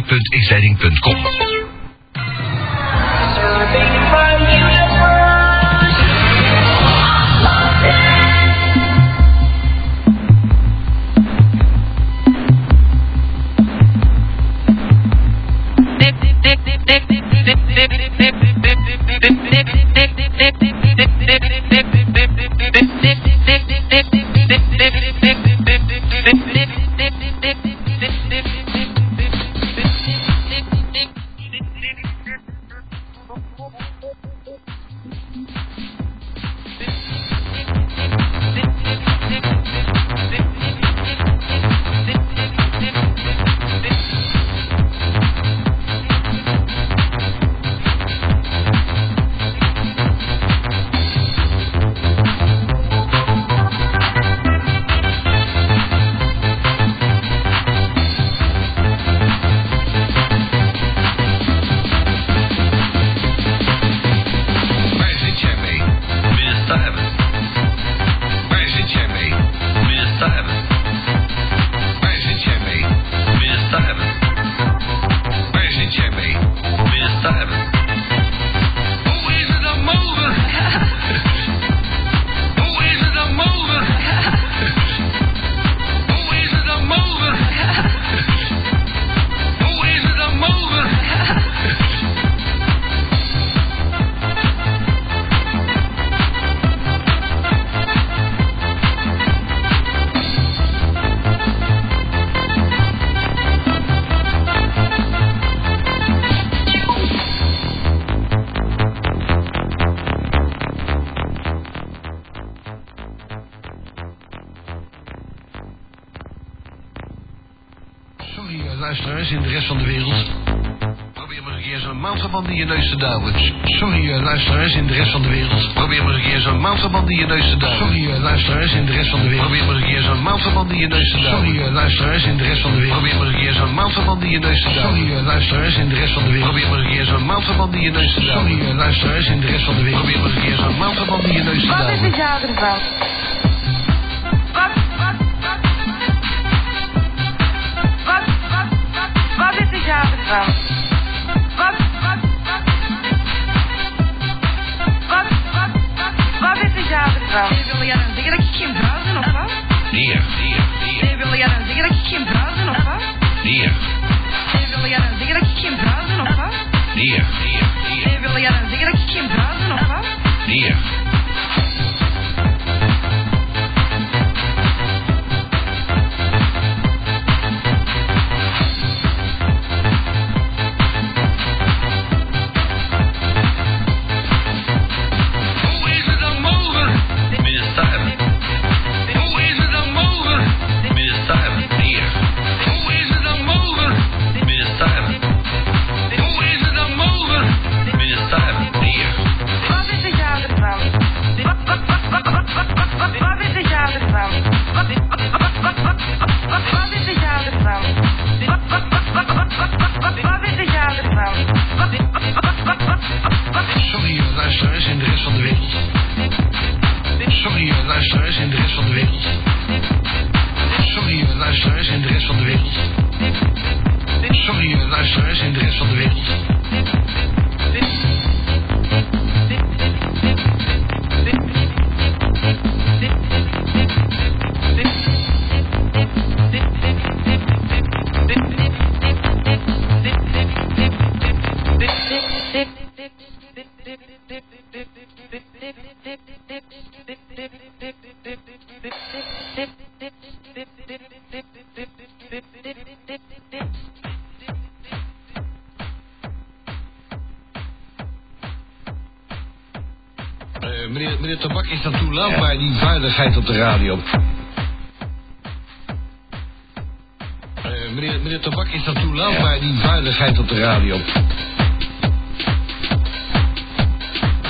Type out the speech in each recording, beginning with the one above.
www.exciting.com. Sorry, eh, luisteraars in de rest van de wereld. Probeer maar eens een keer zo'n maandverband in je neus te douwen. Sorry, eh, luisteraars in de rest van de wereld. Probeer maar eens een keer zo'n maandverband in je neus te douwen. Sorry, eh, luisteraars in de rest van de wereld. Probeer maar eens een keer zo'n maandverband in je neus te douwen. Sorry, eh, luisteraars in de rest van de wereld. Probeer maar eens een keer zo'n maandverband in je neus te douwen. Sorry, eh, luisteraars in de rest van de wereld. Probeer maar eens een keer zo'n maandverband in je neus te Wat is het jou ervan? Wat, is het jou ervan? Wow. Meneer, meneer Tabak, is dat toelaatbaar, die vuiligheid op de radio? Eh, meneer, meneer Tabak, is dat toelaatbaar, die vuiligheid op de radio?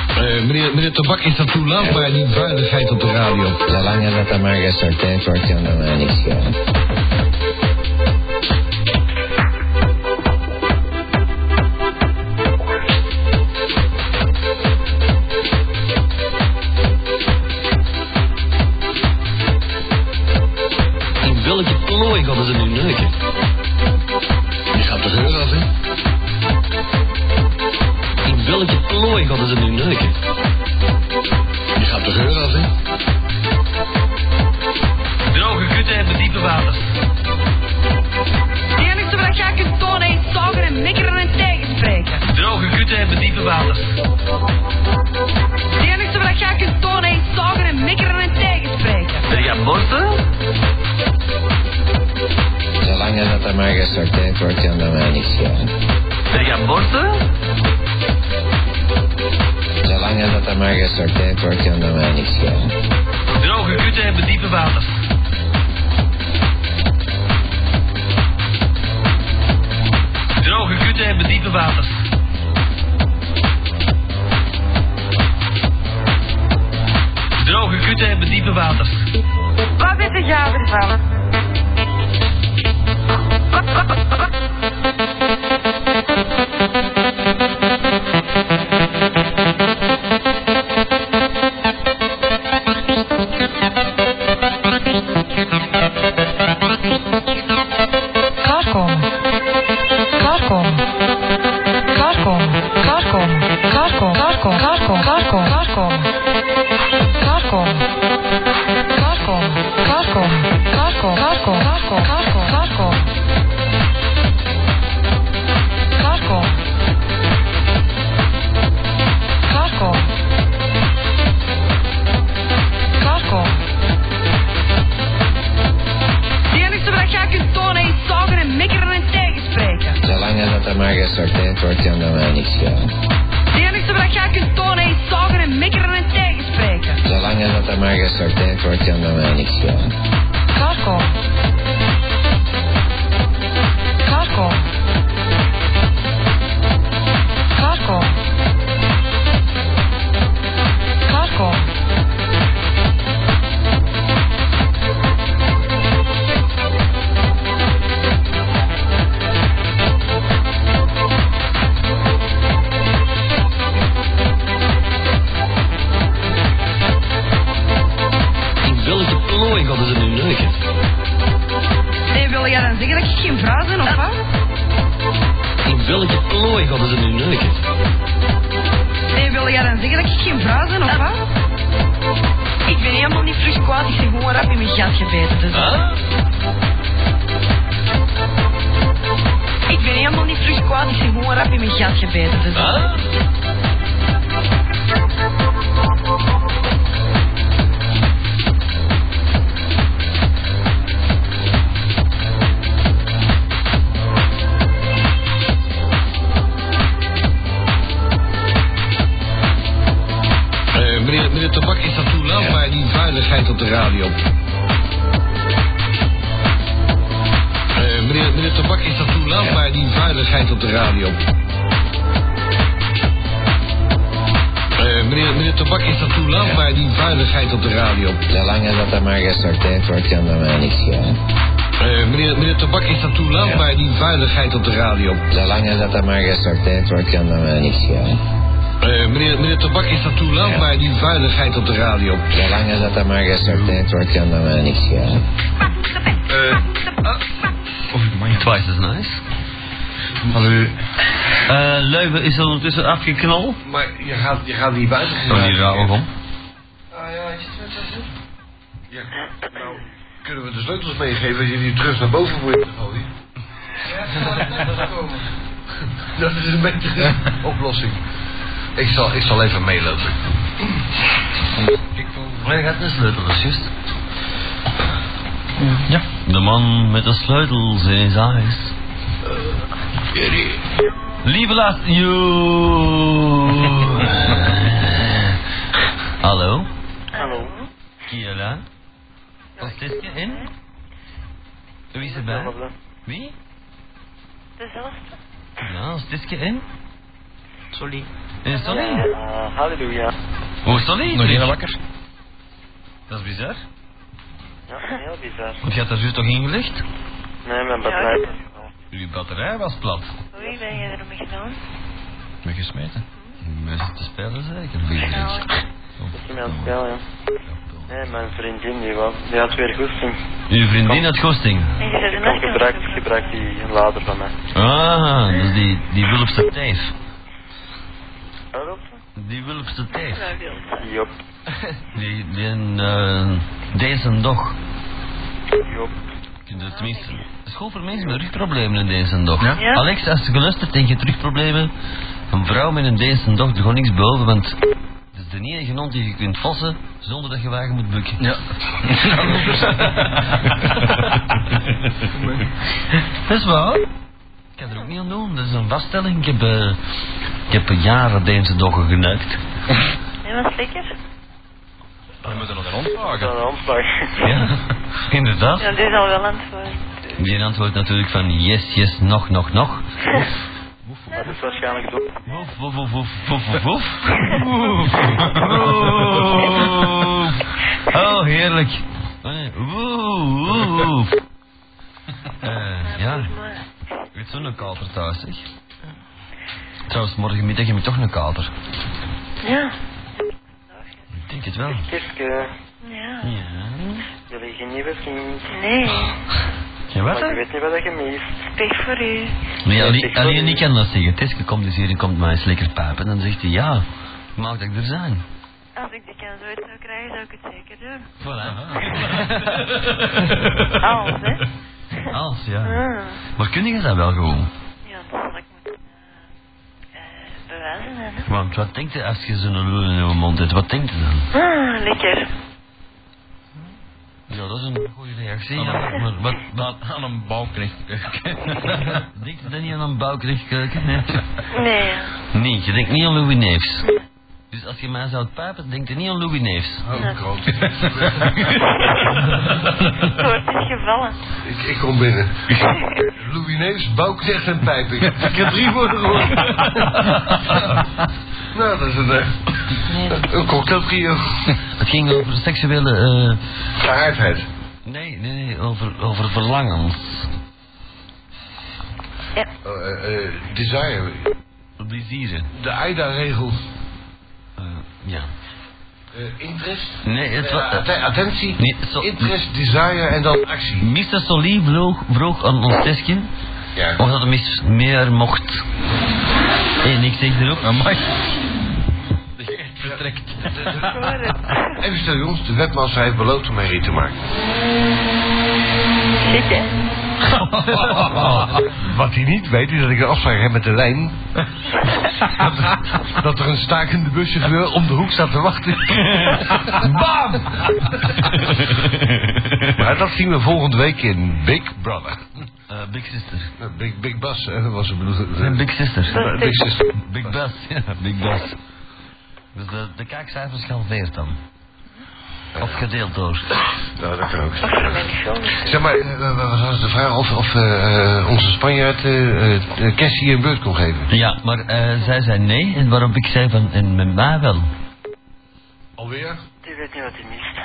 Eh, meneer, meneer Tabak, is dat toelaatbaar, die vuiligheid op de radio? Zolang dat er maar gesorteerd wordt, kan er mij niks Marga Sartén sorteando a maldición. De bolsa? Zolang het dat de Marga Sartén sorteando niet maldición. Droge kutten hebben diepe water. Droge kutten hebben diepe water. Droge kutten hebben diepe water. Wat is de jager van? ハハハハ! Wordt, kan dat mij niks schelen. Eh, meneer, meneer Tabak, is dat toelaatbaar, die vuiligheid op de radio? Zolang dat er maar gesorteerd wordt, kan dat mij niks schelen. Twice as nice. Hallo. Eh, Leuven is er ondertussen afgeknald. Maar je gaat, je gaat niet buiten. Oh, die raar om. Ah ja, is het zo? Ja, nou, kunnen we de sleutels meegeven als je die terug naar boven voor je te gooien? Dat is een beetje de oplossing. Ik zal, ik zal even meelopen. Maar je gaat een sleutel, dat is juist. Ja. De man met de sleutels in zijn huis. Lieve laat... You. Hallo? Hallo. Is dit in? Wie is erbij? Wie? Dezelfde? Ja, is dit in? Sorry. Is Solly? Uh, halleluja. Hoe is Solly? Nog geen wakker? Dat is bizar. Ja, heel bizar. Want je had daar juist toch ingelegd? Nee, mijn batterij is Uw batterij was plat. Wie ben je ermee gedaan? Ben gesmeten? Mensen te spelen zeker. Is Dat is iemand spel, ja. Nee, mijn vriendin die, wou, die had weer goesting. Uw vriendin had goesting. Een gebruikt, gebruikt die lader van mij. Ah, dus die, die Wulpse teef. Wat op? Die Wulpse teef. Jop. Die, die een, eh, deze dag. Jop. Tenminste, het is goed voor mensen met rugproblemen in deze dag. Ja? Ja. Alex, als je geluisterd en je hebt rugproblemen, een vrouw met een deze dag, er gewoon niks boven, want de enige hond die je kunt vassen zonder dat je wagen moet bukken. Ja. Dat is waar. Ik kan er ook niet aan doen, dat is een vaststelling. Ik heb, eh, ik heb jaren deze doggen geneukt. Ja, wat lekker. We moeten nog een hond Dat vragen. is een omslag. Ja, inderdaad. Ja, die is al wel worden. Die antwoordt natuurlijk van yes, yes, nog, nog, nog. Dat is waarschijnlijk dood. Woef, woef, woef, woef, woef, woef, woef. Oh, heerlijk. Oh. Woef, woef, woef. Eh, ja, ik weet zo'n kater thuis, zeg. Trouwens, morgenmiddag heb ik toch een kater. Ja. Ik denk het wel. Kirske, Ja. Ja. jullie geen nieuwe vriend. Nee. Ja, wat? Maar je weet niet wat je mist. Pech voor u. Nee, alleen, alleen ik kan dat zeggen. Teske komt dus hier en komt mij eens lekker pijpen. Dan zegt hij, ja, maak dat ik er zijn. Als ik de kans ooit zou krijgen, zou ik het zeker doen. Voilà. Als, hè? Als, ja. Ah. Maar kun je dat wel gewoon? Ja, dat zal ik moeten eh, eh, bewijzen, hè. Want wat denkt je als je zo'n lul in je mond hebt? Wat denkt je dan? Ah, lekker. Ja, dat is een goede reactie. Ja, maar wat, wat, Aan een bouwknecht. denkt je dan niet aan een bouwkrichtkeuken? Nee. Nee. nee, je denkt niet aan Louis Neefs. Dus als je mij zou pijpen, denk je niet aan Louis Neefs. Oh, groot. Het woord is gevallen. ik, ik kom binnen. Louis Neefs, Bouknecht en Pijping. Ik heb drie woorden gehoord. Nou, dat is een, eh, een cocktailtrio. Het ging over seksuele... eh Gehaardheid. nee, nee, nee, over, over verlangens. Ja. Eh, eh, desire. Plezieren. De AIDA-regel. Eh, ja. Eh, interest. Nee, het was... atten- attentie. Nee, Interest, desire en dan actie. Mr. Solie vroeg, vroeg aan ons testje Ja. of dat hem eens meer mocht. En ik zeg erop... Amai. Dat. Even stil jongens, de webmaster heeft beloofd om mij rit te maken. Wat hij niet weet is dat ik een afspraak heb met de lijn. dat, dat er een stakende buschauffeur om de hoek staat te wachten. Bam! maar dat zien we volgende week in Big Brother. Eh, Big Sister. Eh, Big, Big Bas, hè, was het bedoeld. Big Sister. Eh, Big Sister. Big Bus, ja, Big Bus. Dus de, de kijkcijfers gehalveerd dan. Of gedeeld door. Nou, dat kan ook. Mijn. Zeg maar, eh, wat was de vraag of, of eh, eh, onze Spanjaard eh eh, Cassie een beurt kon geven? Ja, maar eh, zij zei nee, en waarop ik zei van, en met mij wel. Alweer? Die weet niet wat hij mist.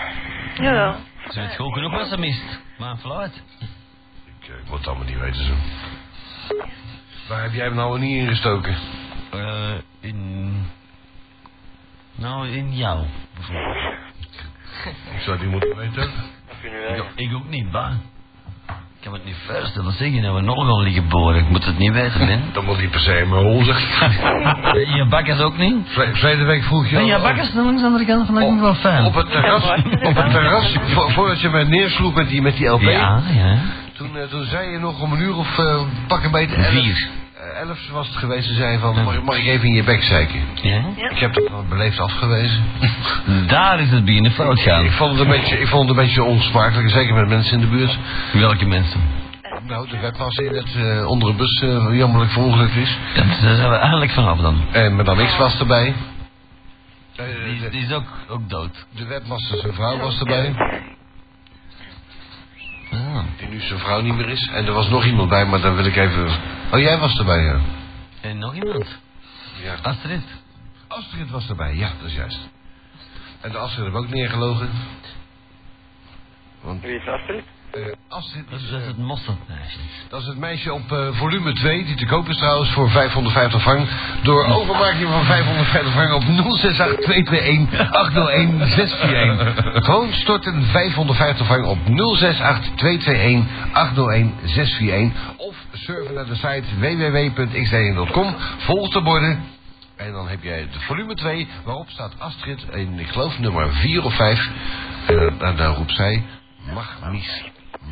Jawel. Ze weet gewoon genoeg wat ze mist. Maar een fluit. Ik, eh, ik moet het allemaal niet weten zo. Waar heb jij hem nou niet ingestoken? Eh, in... Nou, in jou, bijvoorbeeld. Ik zou het niet moeten weten. Ik, ik ook niet, ba. Ik kan me het niet voorstellen. Zeg je nou we nog liggen boren? Ik moet het niet weten, man. Dan moet hij per se in mijn hol zeggen. Je bakkers ook niet? Week vroeg je... Ben je bakkers dan langs de andere kant van de wel fijn? op het terras, op het terras vo- voordat je mij neersloeg met die, met die LP. Ja, ja. Toen, eh, toen zei je nog om een uur of uh, pak een beetje elf. Vier. Eh, elf was het geweest. Ze zei van, mag, mag ik even in je bek zeiken? Ja? Ik heb dat wel beleefd afgewezen. Daar is het beginnen fout gaan. Ik vond, het een beetje, ik vond het een beetje onsmakelijk, zeker met mensen in de buurt. Welke mensen? Nou, de webwas in het eh, onder een bus eh, jammerlijk verongelukt is. Dat, daar zijn we eigenlijk vanaf dan. En Madame X was erbij. Eh, Die, de, die is ook, ook dood. de webmaster zijn vrouw was erbij. Ah. Die nu zijn vrouw niet meer is. En er was nog iemand bij, maar dan wil ik even... Oh, jij was erbij, ja. En nog iemand? ja. Astrid. Astrid was erbij, ja, dat is juist. En de Astrid heb ook neergelogen. Want Wie is Astrid? Eh, Astrid Dat is, dat is het mosterdmeisje. dat is het meisje op eh, volume 2, die te koop is trouwens voor 550 frank. Door overmaking van 550 frank op 068 221 801 641. Gewoon storten 550 frank op 068 221 801 641. Of surfen naar de site www.xdn.com. Volg de borden. En dan heb jij de volume 2, waarop staat Astrid in, ik geloof, nummer 4 of 5. En dan, dan roept zij, mag mis.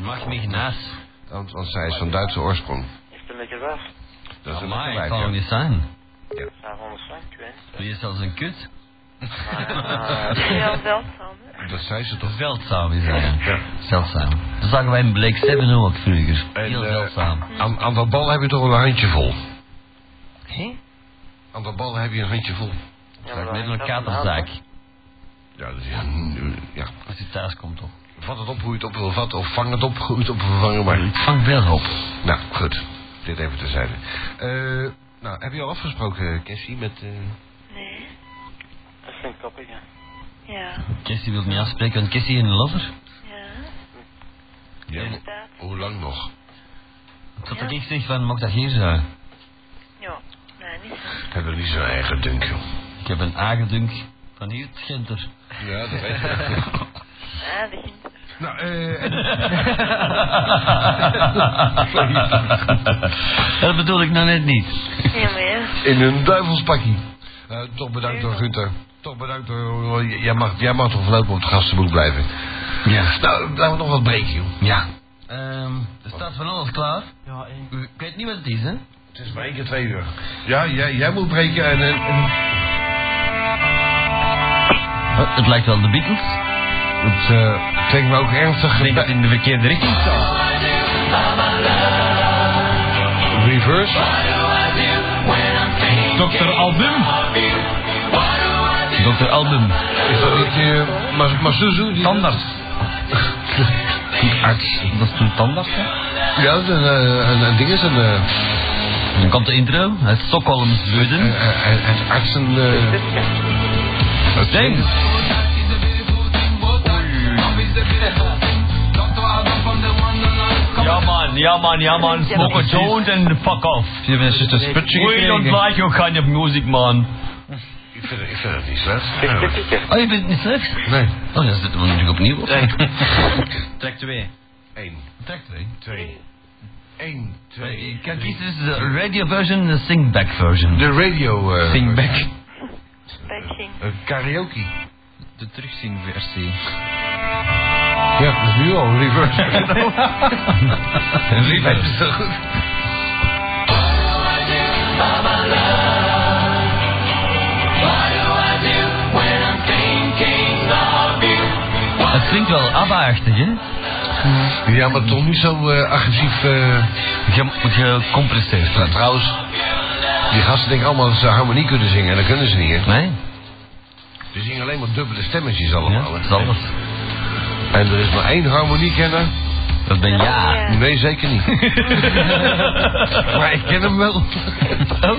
Mag me naast. Want, want zij is van Duitse oorsprong. Is het een beetje was? Dat is een lekker ik kan ja. niet zijn. 500 frank, ik weet het. Wie is zelfs een kut? Heel zeldzaam, hè? Dat zei ze toch? Zeldzaam is hij. Ja. Zeldzaam. Dat zagen wij in Blake 7 ook vroeger. En, Heel eh, zeldzaam. Aan, aan dat bal heb je toch wel een handje vol. Hé? Aan dat bal heb je een handje vol. ja, dat is een katerzaak. Ja, dat is, ja, ja. Als hij thuis komt toch. Vat het op hoe je het op wil vatten. Of vang het op hoe je het op wil vangen. Maar... Ik vang wel op. Nou, goed. Dit even terzijde. Eh nou, heb je al afgesproken, Cassie, met... eh, Nee. Dat is een koppige. Ja. Kessie wil me afspreken, want Kessie een lover. Ja. ja, Inderdaad. hoe lang nog? Tot dat ik zeg van, mag dat hier zijn? Ja. Nee, niet zo. Ik heb er niet zo'n eigen dunk, joh. Ik heb een aangedunk van hier het Genter. Ja, dat weet je. Ah, begint. Nou, eh... en- dat bedoel ik nou net niet. Ja, maar. In een duivelspakkie. Eh, toch bedankt door Gunther. Toch bedankt door... j- Jij mag, jij mag toch voorlopig op het gastenboek blijven. Ja. Nou, laten we nog wat breken, joh. Ja. Ehm, er staat van alles klaar. Ja, Ik weet niet wat het is, hè? Het is maar één keer twee uur. Ja, jij, jij moet breken en... en, en- Oh, het lijkt wel de Beatles. Het eh klinkt me ook ernstig... Ik denk dat het in de verkeerde richting staat. Reverse. Dr. Album. Dr. Album. Is dat niet uh, Mas Masuzu? Die Tandarts. Arts. Dat is toen tandarts, hè? Ja, dat is een, eh, een, een ding is een... eh, Dan komt de intro uit Stockholm, Zweden. een, een, een artsen... het Ding. Man, ja man, ja man. Smoke a joint and fuck off. Je bent juist een sputje We don't like your kind of music, man. Ik vind, het- ik vind het niet slecht. Oh, je vindt het niet slecht? Nee. Oh, dan zitten we natuurlijk opnieuw op. Trek 2. Eén, Trek twee. twee. Eén, twee. Je kan kiezen tussen de radio version en de singback version. De radio... eh, Singback. Backing. eh, karaoke. De terugzingversie. Ja, dat is nu al reverse. Reverse. is zo goed. Het klinkt wel ABBA-achtig, hè? Ja, maar toch niet zo eh, agressief... eh, Je nou, trouwens, die gasten denken allemaal dat ze harmonie kunnen zingen. En dat kunnen ze niet, hè. Nee? Ze zingen alleen maar dubbele stemmetjes allemaal. Ja, dat is alles. En er is maar één harmoniekenner. Dat ben ja. Ja. Nee, zeker niet. maar ik ken hem wel. Oh.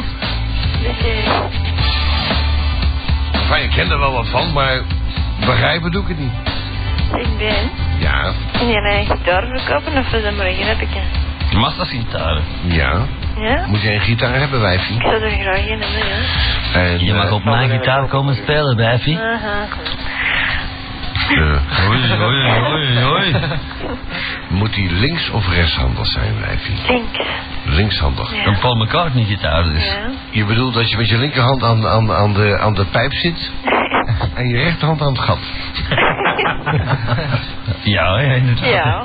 Maar ik ken er wel wat van, maar begrijpen doe ik het niet. ik ben. Ja, En jij een gitaar verkopen of dat maar een grappetje? Massa's gitaren. ja. Ja? Moet jij een gitaar hebben, wijfie? Ik zou er graag in hebben, ja. En, Je mag eh, op mijn gitaar komen spelen, wijfie. Aha. Eh, Oei, oei, oei, oei. moet die links- of rechtshandig zijn, wijfie? Links. Linkshandig. Ja. Een Paul McCartney gitaar dus. Ja. Je bedoelt dat je met je linkerhand aan, aan, aan, de, aan de pijp zit en je rechterhand aan het gat. Ja, ja, inderdaad. Ja.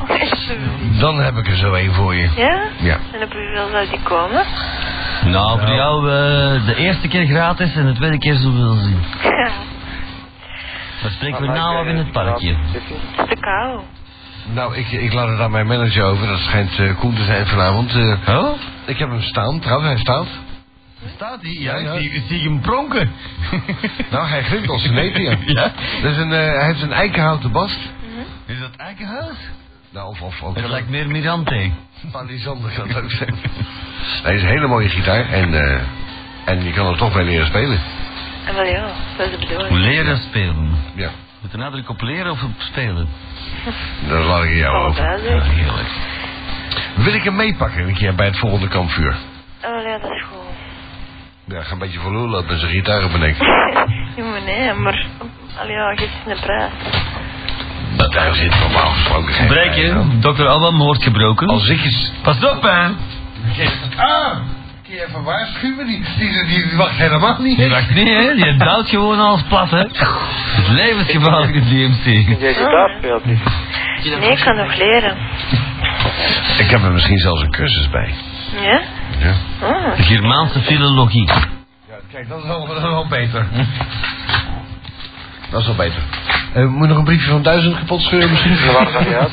Dan heb ik er zo één voor je. Ja? Ja. En op hoeveel zou die komen? Nou, voor jou eh, de eerste keer gratis en de tweede keer wel zien. Ja. Dan spreken we nou af in het parkje. Het is te kou. Nou, ik, ik laat het aan mijn manager over. Dat schijnt eh Koen te zijn vanavond. Eh, Oh? ik heb hem staan, trouwens, hij staat. Staat hij? Ja, ja. Ik zie hem pronken. Nou, hij glimt als een neepje. Ja? Dat is een, eh, hij heeft een eikenhouten bast. Is dat eikenhuis? Nou, of, of ook Het lijkt meer Mirante. Palisander kan het ook zijn. Hij is een hele mooie gitaar en, eh, en je kan er toch bij leren spelen. En wel ja, dat is de bedoeling. Leren spelen. Ja. Met de nadruk op leren of op spelen? Dat laat ik aan jou over. dat is- Ja, heerlijk. Wil ik hem meepakken een keer bij het volgende kampvuur? Oh ja, dat is goed. Ja, ga een beetje voor lul lopen en zijn gitaar op. Ja, maar nee, maar... Allee, ja, geef eens een prijs. Dat daar zit normaal gesproken geen Breken, aan. dokter Alban hoort gebroken. Als ik eens... Pas op, hè. Ah! Je even waarschuwen? Die, die, die, die wacht helemaal niet. Je wacht niet, hè. Je duwt gewoon alles plat, hè. Het is levensgevaarlijk, het DMC. Jij gitaar speelt niet. Nee, ik kan nog leren. Ik heb er misschien zelfs een cursus bij. Ja? Ja. Oh. Germaanse filologie. Ja, kijk, dat is wel, dat is wel beter. Dat is wel beter. Eh, moet je nog een briefje van duizend kapot scheuren misschien? Waar uit?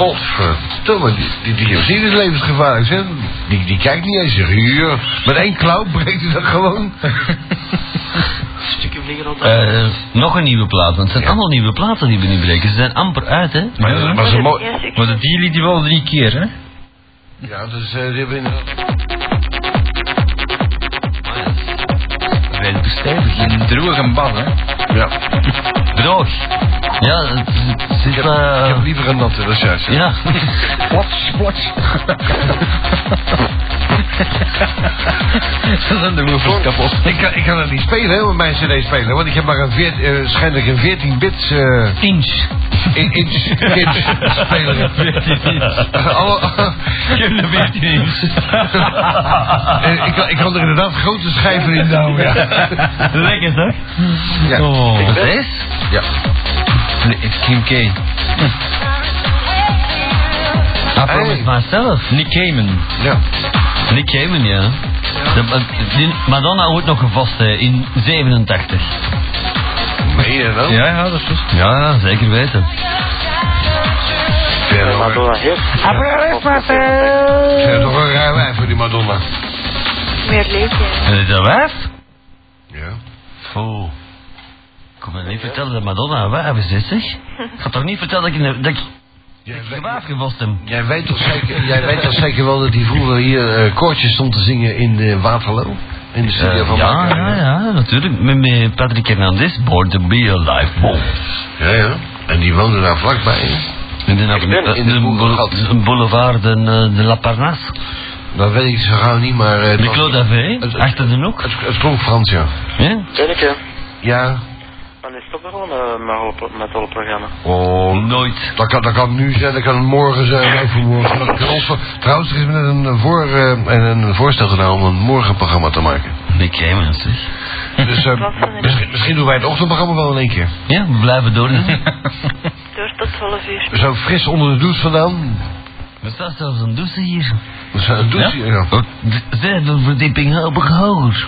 Godverdomme, die, die, die is levensgevaarlijk, hè? Die, die kijkt niet eens, zegt, hier, met één klauw breekt hij dat gewoon. Eh, nog een nieuwe plaat, want het zijn allemaal nieuwe platen die we nu breken. Ze zijn amper uit, hè. Maar dat. Ja, stuk- Maar de die liet die wel drie keer, hè? Ja, dus eh, die hebben we inderdaad... Redelijk stevig. Een droge bal, hè? Ja, Droog. Ja, het, het zit... ik eh, heb liever een natte, dat is juist. ja. Plots, plots. Dat zijn de woefers kapot. Ik kan, ik kan het niet spelen, hè, met mijn cd spelen, want ik heb maar een veert, eh, waarschijnlijk een 14 bits eh Inch. in, inch, inch speler. Alle- Kunnen 14 inch. Ik, kan, ik kan er inderdaad grote schijven in douwen, ja. Lekker, hè? Ja. Oh. Wat is? ja. Kim K. I promise myself. Nick Cayman. ja. Nick Cayman, ja. De, die Madonna wordt nog gevast hè, in 87. Meen je dat? Ja, ja, dat is juist. Ja, zeker weten. Je Madonna heeft... toch een raar wijf voor die Madonna? Meer leefje. En is dat wijf? Ja. Oh. Ik kon me niet vertellen dat Madonna een wijf is, hè, zeg. Ik ga toch niet vertellen dat ik, een- dat ik Jij weet, jij weet toch zeker, jij weet toch zeker wel dat hij vroeger hier eh, koortjes stond te zingen in de Waterloo? In de studio Eh, van ja, ja, ja, natuurlijk. Met, met Patrick Hernandez, Born to be Alive. Boom. Ja, ja. En die woonde daar vlakbij. hè? In de, in de de Boerengat. boule- boulevard de, eh, de La Parnasse. Dat weet ik zo gauw niet, maar... eh, het De het- achter de hoek. Het, het klonk Frans, ja. Ja? Kenneke. Ja. Wanneer stopt er gewoon eh, met alle pro- met alle programma? Oh, Nooit. dat kan, dat kan nu zijn, dat kan het morgen zijn, overmorgen. Dat kan ons- Trouwens, er is net een, voor, eh, en een voorstel gedaan om een morgenprogramma te maken. Nick Cayman, zeg. Dus eh, misschien, misschien doen wij het ochtendprogramma wel in één keer. Ja, we blijven door. Door tot 12 uur. Zo fris onder de douche vandaan. Er staat zelfs een douche hier. We zijn een douche, ja. Ja, Oh, verdieping hoog hoger.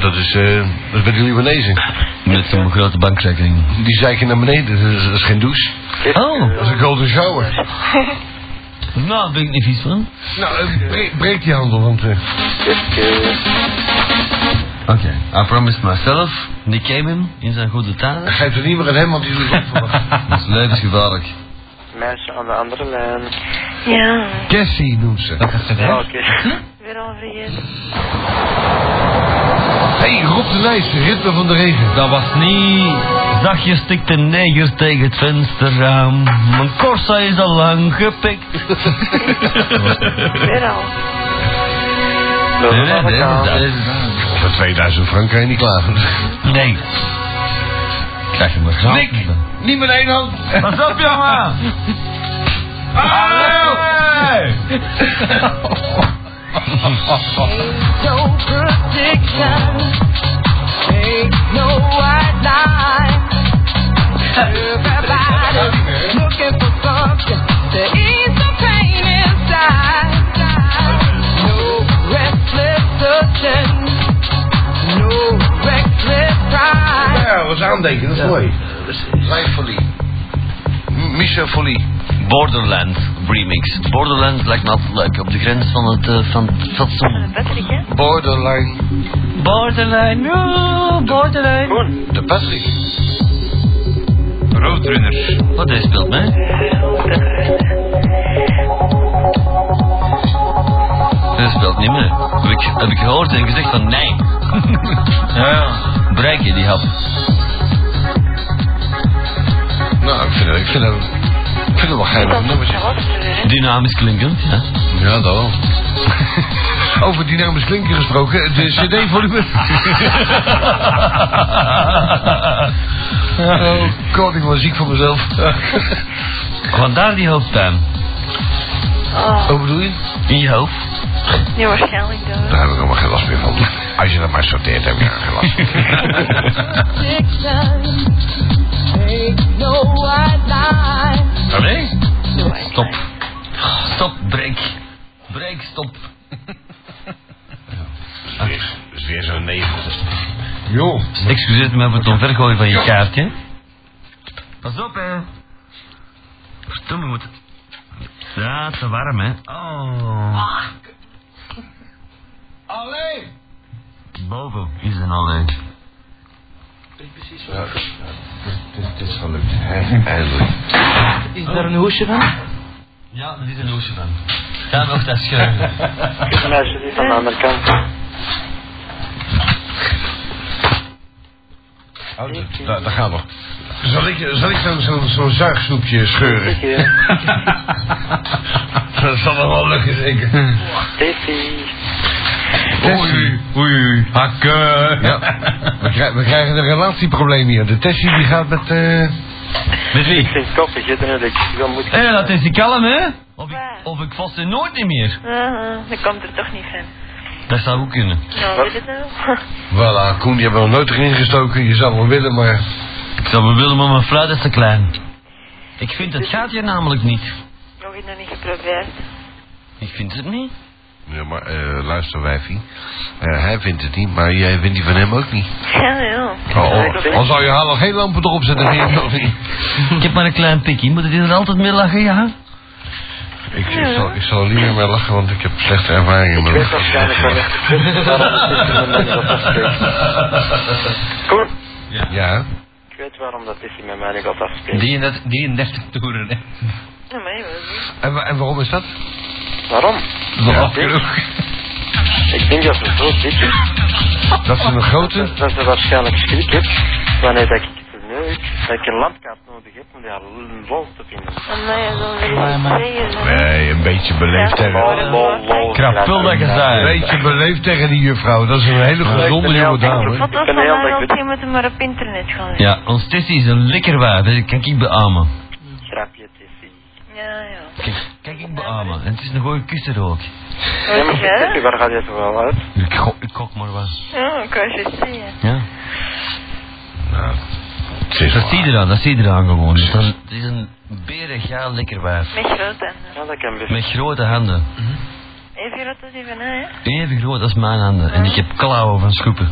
dat is, eh dat is bij de Libanezen. Met zo'n grote bankrekening. Die zeiken naar beneden, dat is, dat is geen douche. Oh, Dat is een golden shower. nou, daar ben ik niet vies van. Nou, eh, breek, breek die handel, want... eh, Oké. I promised myself, Nick Cayman, in zijn goede tijden. geef het niet meer aan hem, want die doet het voor Dat is levensgevaarlijk. Meisje aan de andere lijn. Ja, Cassie noemt ze. Ja, oké. weer al vergeten. Hé, hey, Rob de Nijs, ritme van de regen. Dat was niet... Zachtjes stikt de neger tegen het vensterraam. Mijn Corsa is al lang gepikt. Weer al. Nee, nee, deze, deze. Voor 2000 frank kan je niet klagen. Nee. Krijg je maar graag. Nick, niet met één hand. Pas op, jongen! Hallo! no protection. Ain't no white line. Everybody's looking for something to ease the pain inside. No restless searching. No reckless pride. Ja, was aandenken, dat is mooi. Folly. Borderland remix. Borderland lijkt me altijd leuk. Op de grens van het, eh, van het fatsoen. Borderline. Borderline, oh, borderline. De Patrick. Roadrunner. Wat deze speelt mee? Deze speelt niet mee. Heb ik, heb ik gehoord en gezegd van nee. Ja, ja. Bereik je die hap. Nou, ik vind het, ik vind vind het wel geinig. Dynamisch klinkend, ja. Ja, dat wel. Over dynamisch klinken gesproken, de cd-volume. oh god, ik word ziek van mezelf. Vandaar die hoofdpijn. Oh, Wat bedoel je? In je hoofd. ja, waarschijnlijk dan. Daar heb ik helemaal geen last meer van. Als je dat maar sorteert, heb je er geen last van. Allee? Stop. Stop, breek. Breek, stop. Dat is, weer zo'n negen. Joh. Excuseer me voor het omvergooien van je kaartje. Pas op, hè. Verdomme, moet... Ja, te warm, hè. Oh. Allee! Boven is een alleen. Ja, het is, het is gelukt. hè, Eindelijk. Is daar een hoesje van? Ja, dat is een hoesje van. Ga nog dat schuiven. Het meisje zit aan de andere kant. Oh, dat, dat, dat gaat nog. Zal ik, zal ik dan zo'n zo'n zuigsnoepje scheuren? dat zal nog wel lukken, zeker. Tessie. Oei, oei, hakken. Ja, we, krijgen, we krijgen een relatieprobleem hier. De Tessie die gaat met... eh Met wie? Ik vind dat ik wel moet... Hé, dat is die kalm, hè? Of ik, of ik vast er nooit niet meer. Uh, dat komt er toch niet van. Dat zou ook kunnen. Nou, weet het wel. Voilà, Koen, je hebt er nog nooit erin gestoken. Je zou wel willen, maar... Ik zou wel willen, maar mijn fruit is te klein. Ik vind het gaat hier namelijk niet. Nog iets nog niet geprobeerd. Ik vind het niet. Ja, maar eh, luister, wijfie. Eh, hij vindt het niet, maar jij vindt die van hem ook niet. Ja, ja. Oh, oh, al zou je haar nog geen lampen erop zetten, vind je het nog niet. Ik heb maar een klein pikje. Moet ik er altijd mee lachen, ja? Ik, ik, zal, ik zal er niet meer mee lachen, want ik heb slechte ervaringen met Ik weet waarschijnlijk wel echt. Koen, Ja. ik weet waarom dat is met mij niet gaat afspreken. 33, 33 toeren, hè. Ja, maar. En, en waarom is dat? Waarom? Ja, Ik denk dat ze zo zitten. Dat ze een grote... Dat ze waarschijnlijk schrik heeft wanneer dat ik verneuk, dat ik een landkaart nodig heb om die haar lol te vinden. Nee, een beetje beleefd tegen... Lol. Krapul dat je Een beetje beleefd tegen die juffrouw. Dat is een hele gezonde jonge dame. Foto's van heel mij ik- je moeten maar op internet gaan zien. Ja, ons Tessie is een hè. dat kan ik beamen. Ja, ja. Kijk, kijk ik beamen. En het is een goede kusser ook. Ja, maar? Tessie, waar gaat je zo wel uit? Ik gok, ik gok maar wat. Ja, ik wou je zeggen. Ja. Nou, Dat zie je eraan, dat zie je eraan gewoon. Het is een, het is een berengaal lekker wijf. Met groot en. Ja, dat kan best. Met grote handen. Even groot als die van mij, hè? Even groot als mijn handen. En ik heb klauwen van schoepen.